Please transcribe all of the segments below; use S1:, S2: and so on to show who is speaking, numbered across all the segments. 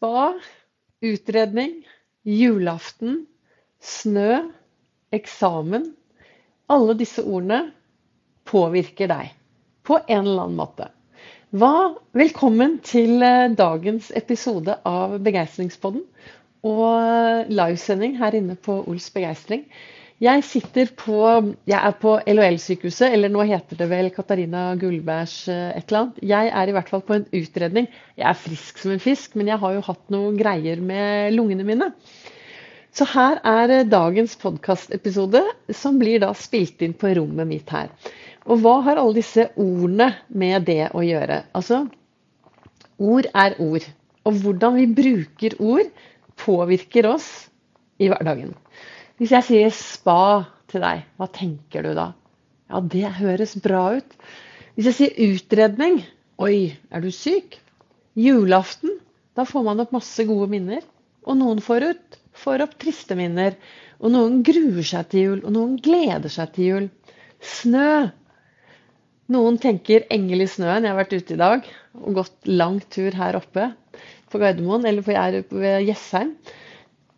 S1: Spa, utredning, julaften, snø, eksamen. Alle disse ordene påvirker deg på en eller annen måte. Hva, velkommen til eh, dagens episode av Begeistringspodden og livesending her inne på Ols Begeistring. Jeg sitter på Jeg er på LHL-sykehuset, eller nå heter det vel Katarina Gullbergs eh, et eller annet. Jeg er i hvert fall på en utredning. Jeg er frisk som en fisk, men jeg har jo hatt noen greier med lungene mine. Så her er eh, dagens podkastepisode, som blir da spilt inn på rommet mitt her. Og hva har alle disse ordene med det å gjøre? Altså, ord er ord. Og hvordan vi bruker ord, påvirker oss i hverdagen. Hvis jeg sier spa til deg, hva tenker du da? Ja, det høres bra ut. Hvis jeg sier utredning, oi, er du syk? Julaften, da får man opp masse gode minner. Og noen får, ut, får opp triste minner. Og noen gruer seg til jul, og noen gleder seg til jul. Snø. Noen tenker engel i snøen. Jeg har vært ute i dag og gått lang tur her oppe på Gardermoen, eller på Jessheim.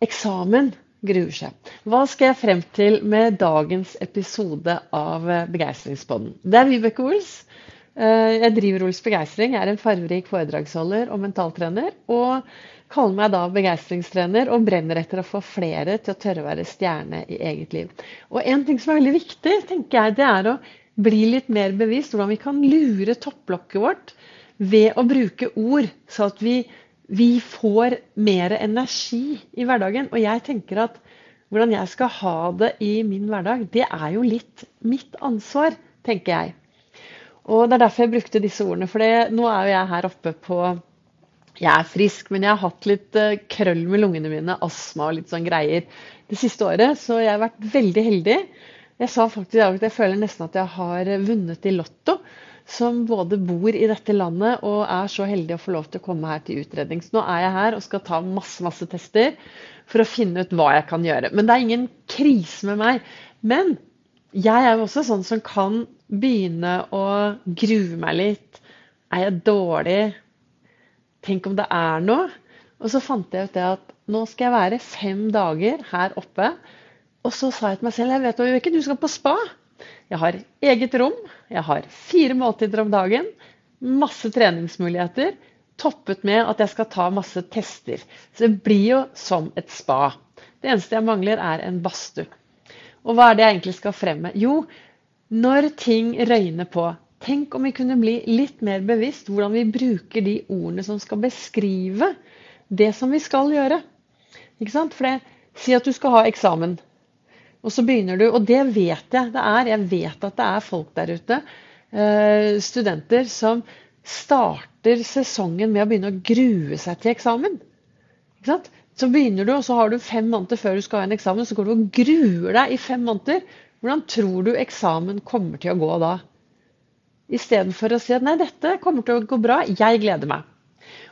S1: Eksamen gruer seg. Hva skal jeg frem til med dagens episode av Begeistringspodden? Det er Vibeke Ols. Eh, jeg driver Ols Begeistring, er en farverik foredragsholder og mentaltrener. Og kaller meg da begeistringstrener og brenner etter å få flere til å tørre å være stjerne i eget liv. Og en ting som er veldig viktig, tenker jeg, det er å bli litt mer bevisst hvordan vi kan lure topplokket vårt ved å bruke ord, så at vi vi får mer energi i hverdagen. Og jeg tenker at hvordan jeg skal ha det i min hverdag, det er jo litt mitt ansvar, tenker jeg. Og det er derfor jeg brukte disse ordene. For nå er jo jeg her oppe på Jeg er frisk, men jeg har hatt litt uh, krøll med lungene mine, astma og litt sånn greier det siste året. Så jeg har vært veldig heldig. Jeg sa faktisk at jeg føler nesten at jeg har vunnet i Lotto som både bor i dette landet og er så heldig å få lov til å komme her til utredning. Så nå er jeg her og skal ta masse, masse tester for å finne ut hva jeg kan gjøre. Men det er ingen krise med meg. Men jeg er jo også sånn som kan begynne å grue meg litt. Er jeg dårlig? Tenk om det er noe? Og så fant jeg ut det at nå skal jeg være fem dager her oppe. Og så sa jeg til meg selv jeg vet du, ikke, du skal på spa. Jeg har eget rom, jeg har fire måltider om dagen, masse treningsmuligheter, toppet med at jeg skal ta masse tester. Så det blir jo som et spa. Det eneste jeg mangler, er en badstue. Og hva er det jeg egentlig skal fremme? Jo, når ting røyner på, tenk om vi kunne bli litt mer bevisst hvordan vi bruker de ordene som skal beskrive det som vi skal gjøre. Ikke sant? For det, si at du skal ha eksamen. Og så begynner du, og det vet jeg det er. Jeg vet at det er folk der ute, eh, studenter, som starter sesongen med å begynne å grue seg til eksamen. Ikke sant? Så begynner du, og så har du fem måneder før du skal ha en eksamen, så går du og gruer deg i fem måneder. Hvordan tror du eksamen kommer til å gå da? Istedenfor å si at nei, dette kommer til å gå bra, jeg gleder meg.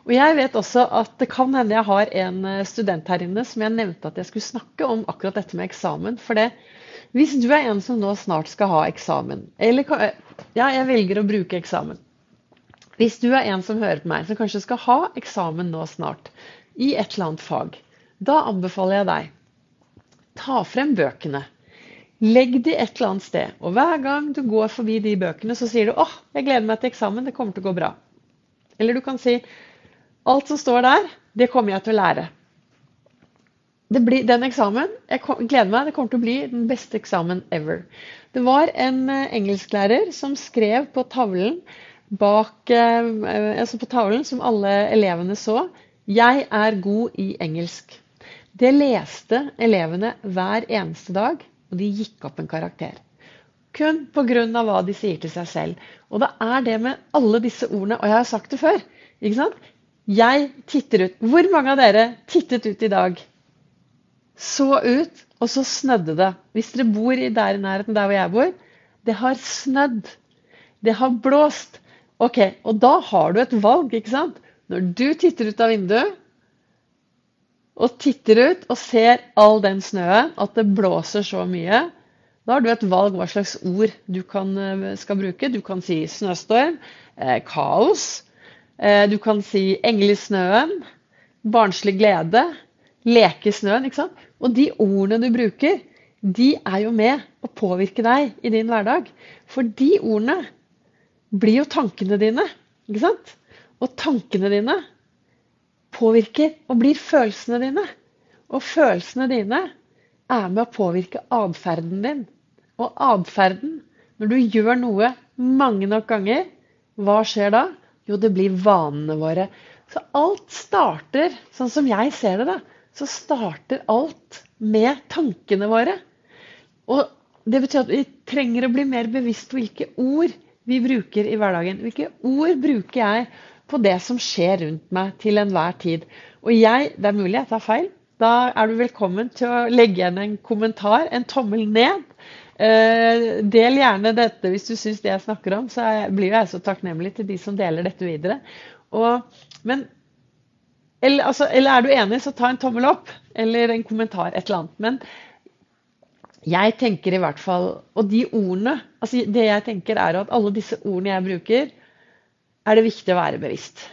S1: Og jeg vet også at det kan hende jeg har en eh, student her inne som jeg nevnte at jeg skulle snakke om akkurat dette med eksamen. For det, hvis du er en som nå snart skal ha eksamen, eller ja, jeg velger å bruke eksamen. Hvis du er en som hører på meg, som kanskje skal ha eksamen nå snart, i et eller annet fag, da anbefaler jeg deg ta frem bøkene. Legg de et eller annet sted. Og hver gang du går forbi de bøkene, så sier du åh, jeg gleder meg til eksamen, det kommer til å gå bra. Eller du kan si Alt som står der, det kommer jeg til å lære. Blir, den eksamen, jeg gleder meg, det kommer til å bli den beste eksamen ever. Det var en eh, engelsklærer som skrev på tavlen bak eh, altså på tavlen som alle elevene så 'Jeg er god i engelsk'. Det leste elevene hver eneste dag, og de gikk opp en karakter. Kun pga. hva de sier til seg selv. Og det er det med alle disse ordene, og jeg har sagt det før. Jeg titter ut. Hvor mange av dere tittet ut i dag? Så ut, og så snødde det. Hvis dere bor i der i nærheten der hvor jeg bor, det har snødd. Det har blåst. Ok, Og da har du et valg, ikke sant? Når du titter ut av vinduet og titter ut og ser all den snøen, at det blåser så mye, da har du et valg hva slags ord du kan, eh, skal bruke. Du kan si snøstorm, eh, kaos, du kan si 'engel i snøen', barnslig glede, leke i snøen. ikke sant? Og de ordene du bruker, de er jo med å påvirke deg i din hverdag. For de ordene blir jo tankene dine. ikke sant? Og tankene dine påvirker og blir følelsene dine. Og følelsene dine er med å påvirke atferden din. Og atferden, når du gjør noe mange nok ganger, hva skjer da? Jo, det blir vanene våre. Så alt starter, sånn som jeg ser det, da, så starter alt med tankene våre. Og det betyr at vi trenger å bli mer bevisst hvilke ord vi bruker i hverdagen. Hvilke ord bruker jeg på det som skjer rundt meg til enhver tid. Og jeg, det er mulig jeg tar feil, da er du velkommen til å legge igjen en kommentar, en tommel ned. Eh, del gjerne dette hvis du syns det jeg snakker om, så blir jeg så takknemlig til de som deler dette videre. Og, men, eller, altså, eller, er du enig, så ta en tommel opp eller en kommentar, et eller annet. Men jeg tenker i hvert fall Og de ordene altså Det jeg tenker, er at alle disse ordene jeg bruker, er det viktig å være bevisst.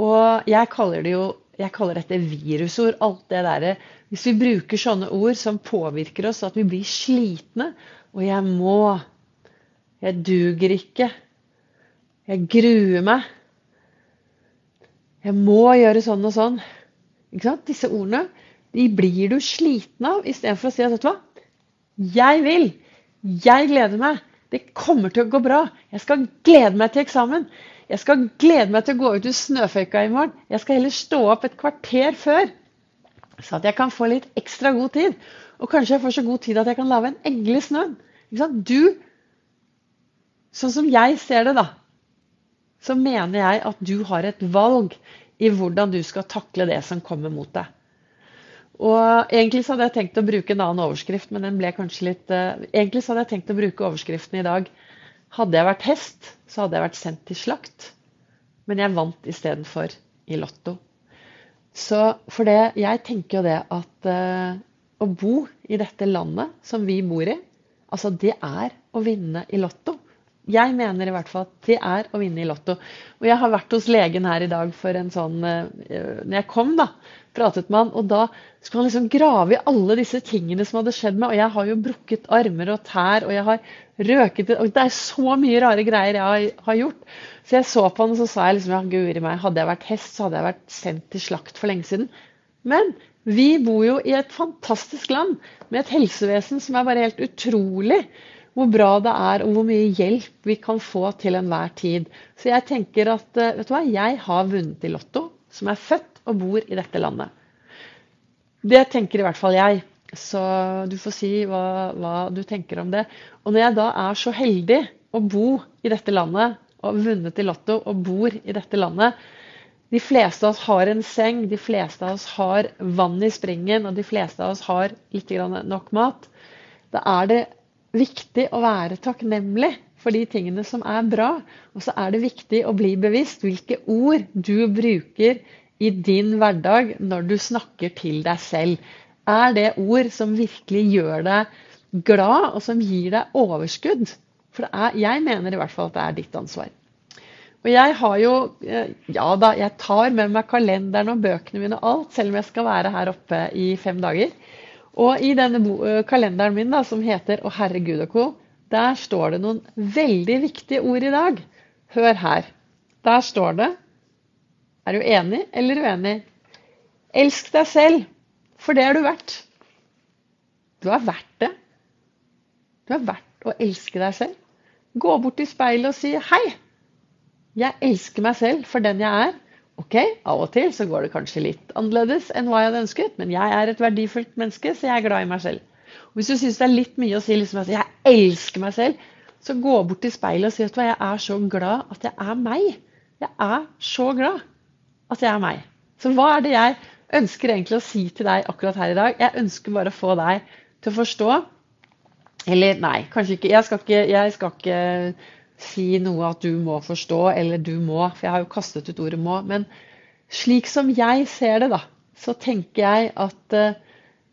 S1: Og jeg kaller det jo jeg kaller dette virusord. Alt det derre Hvis vi bruker sånne ord som påvirker oss, at vi blir slitne Og jeg må. Jeg duger ikke. Jeg gruer meg. Jeg må gjøre sånn og sånn. Ikke sant? Disse ordene de blir du sliten av istedenfor å si at vet du hva? Jeg vil. Jeg gleder meg. Det kommer til å gå bra. Jeg skal glede meg til eksamen. Jeg skal glede meg til å gå ut i snøføyka i morgen. Jeg skal heller stå opp et kvarter før, så at jeg kan få litt ekstra god tid. Og kanskje jeg får så god tid at jeg kan lage en engle i snøen. Du, sånn som jeg ser det, da, så mener jeg at du har et valg i hvordan du skal takle det som kommer mot deg. Og Egentlig så hadde jeg tenkt å bruke en annen overskrift, men den ble kanskje litt uh, Egentlig så hadde jeg tenkt å bruke overskriften i dag hadde jeg vært hest, så hadde jeg vært sendt til slakt. Men jeg vant istedenfor i Lotto. Så for det, jeg tenker jo det at uh, å bo i dette landet som vi bor i, altså det er å vinne i Lotto. Jeg mener i hvert fall at det er å vinne i Lotto. Og jeg har vært hos legen her i dag for en sånn uh, Når jeg kom, da, pratet med han, og da skulle han liksom grave i alle disse tingene som hadde skjedd meg. Og jeg har jo brukket armer og tær, og jeg har røket og Det er så mye rare greier jeg har gjort. Så jeg så på han og så sa jeg liksom, ja, guri meg, hadde jeg vært hest, så hadde jeg vært sendt til slakt for lenge siden. Men vi bor jo i et fantastisk land med et helsevesen som er bare helt utrolig. Hvor bra det er, og hvor mye hjelp vi kan få til enhver tid. Så jeg tenker at eh, vet du hva, jeg har vunnet i Lotto, som er født og bor i dette landet. Det tenker i hvert fall jeg. Så du får si hva, hva, du tenker om det. Og når jeg da er så heldig å bo i dette landet, og vunnet i Lotto og bor i dette landet De fleste av oss har en seng, de fleste av oss har vann i springen, og de fleste av oss har litt nok mat. Da er det viktig å være takknemlig for de tingene som er bra. Og så er det viktig å bli bevisst hvilke ord du bruker i din hverdag når du snakker til deg selv. Er det ord som virkelig gjør deg glad, og som gir deg overskudd? For er, jeg mener i hvert fall at det er ditt ansvar. Og jeg har jo eh, Ja da, jeg tar med meg kalenderen og bøkene mine og alt, selv om jeg skal være her oppe i fem dager. Og i denne kalenderen min da, som heter 'Å Herre Gud og co', der står det noen veldig viktige ord i dag. Hør her. Der står det Er du enig eller uenig? Elsk deg selv. For det er du verdt. Du er verdt det. Du er verdt å elske deg selv. Gå bort til speilet og si 'hei'. Jeg elsker meg selv for den jeg er. Ok, av og til så går det kanskje litt annerledes enn hva jeg hadde ønsket, men jeg er et verdifullt menneske, så jeg er glad i meg selv. Og hvis du syns det er litt mye å si liksom at 'jeg elsker meg selv', så gå bort til speilet og si at 'jeg er så glad at jeg er meg'. Jeg er så glad at jeg er meg. Så hva er det jeg ønsker egentlig å si til deg akkurat her i dag. Jeg ønsker bare å få deg til å forstå Eller nei, kanskje ikke. Jeg skal ikke, jeg skal ikke si noe at du må forstå, eller du må, for jeg har jo kastet ut ordet 'må'. Men slik som jeg ser det, da, så tenker jeg at uh,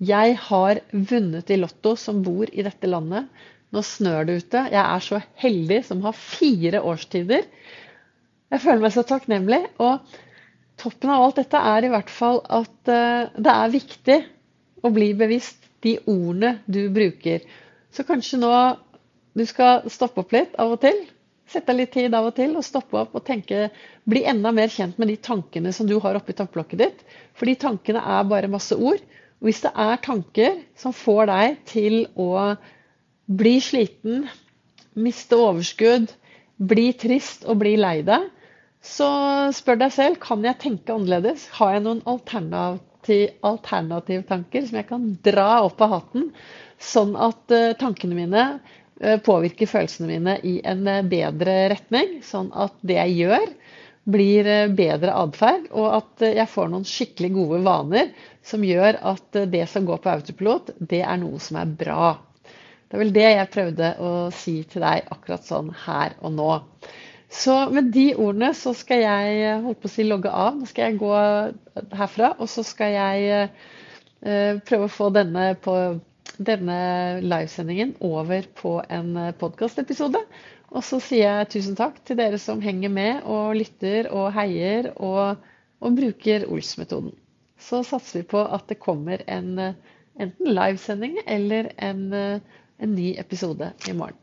S1: jeg har vunnet i Lotto som bor i dette landet. Nå snør det ute. Jeg er så heldig som har fire årstider. Jeg føler meg så takknemlig. Og toppen av alt dette er i hvert fall at uh, det er viktig å bli bevisst de ordene du bruker. Så kanskje nå du skal stoppe opp litt av og til. Sette litt tid av og til og stoppe opp og tenke, bli enda mer kjent med de tankene som du har oppi tankeblokket ditt. For de tankene er bare masse ord. Og hvis det er tanker som får deg til å bli sliten, miste overskudd, bli trist og bli lei deg, så spør deg selv kan jeg tenke annerledes. Har jeg noen alternativ, alternativtanker som jeg kan dra opp av hatten, sånn at uh, tankene mine påvirker følelsene mine i en uh, bedre retning? Sånn at det jeg gjør, blir bedre atferd, og at jeg får noen skikkelig gode vaner som gjør at det som går på autopilot, det er noe som er bra. Det er vel det jeg prøvde å si til deg akkurat sånn her og nå. Så med de ordene så skal jeg holdt på å si logge av. Nå skal jeg gå herfra, og så skal jeg eh, prøve å få denne, på, denne livesendingen over på en podkastepisode. Og så sier jeg tusen takk til dere som henger med og lytter og heier og, og bruker Ols-metoden. Så satser vi på at det kommer en enten livesending eller en en ny episode i morgen.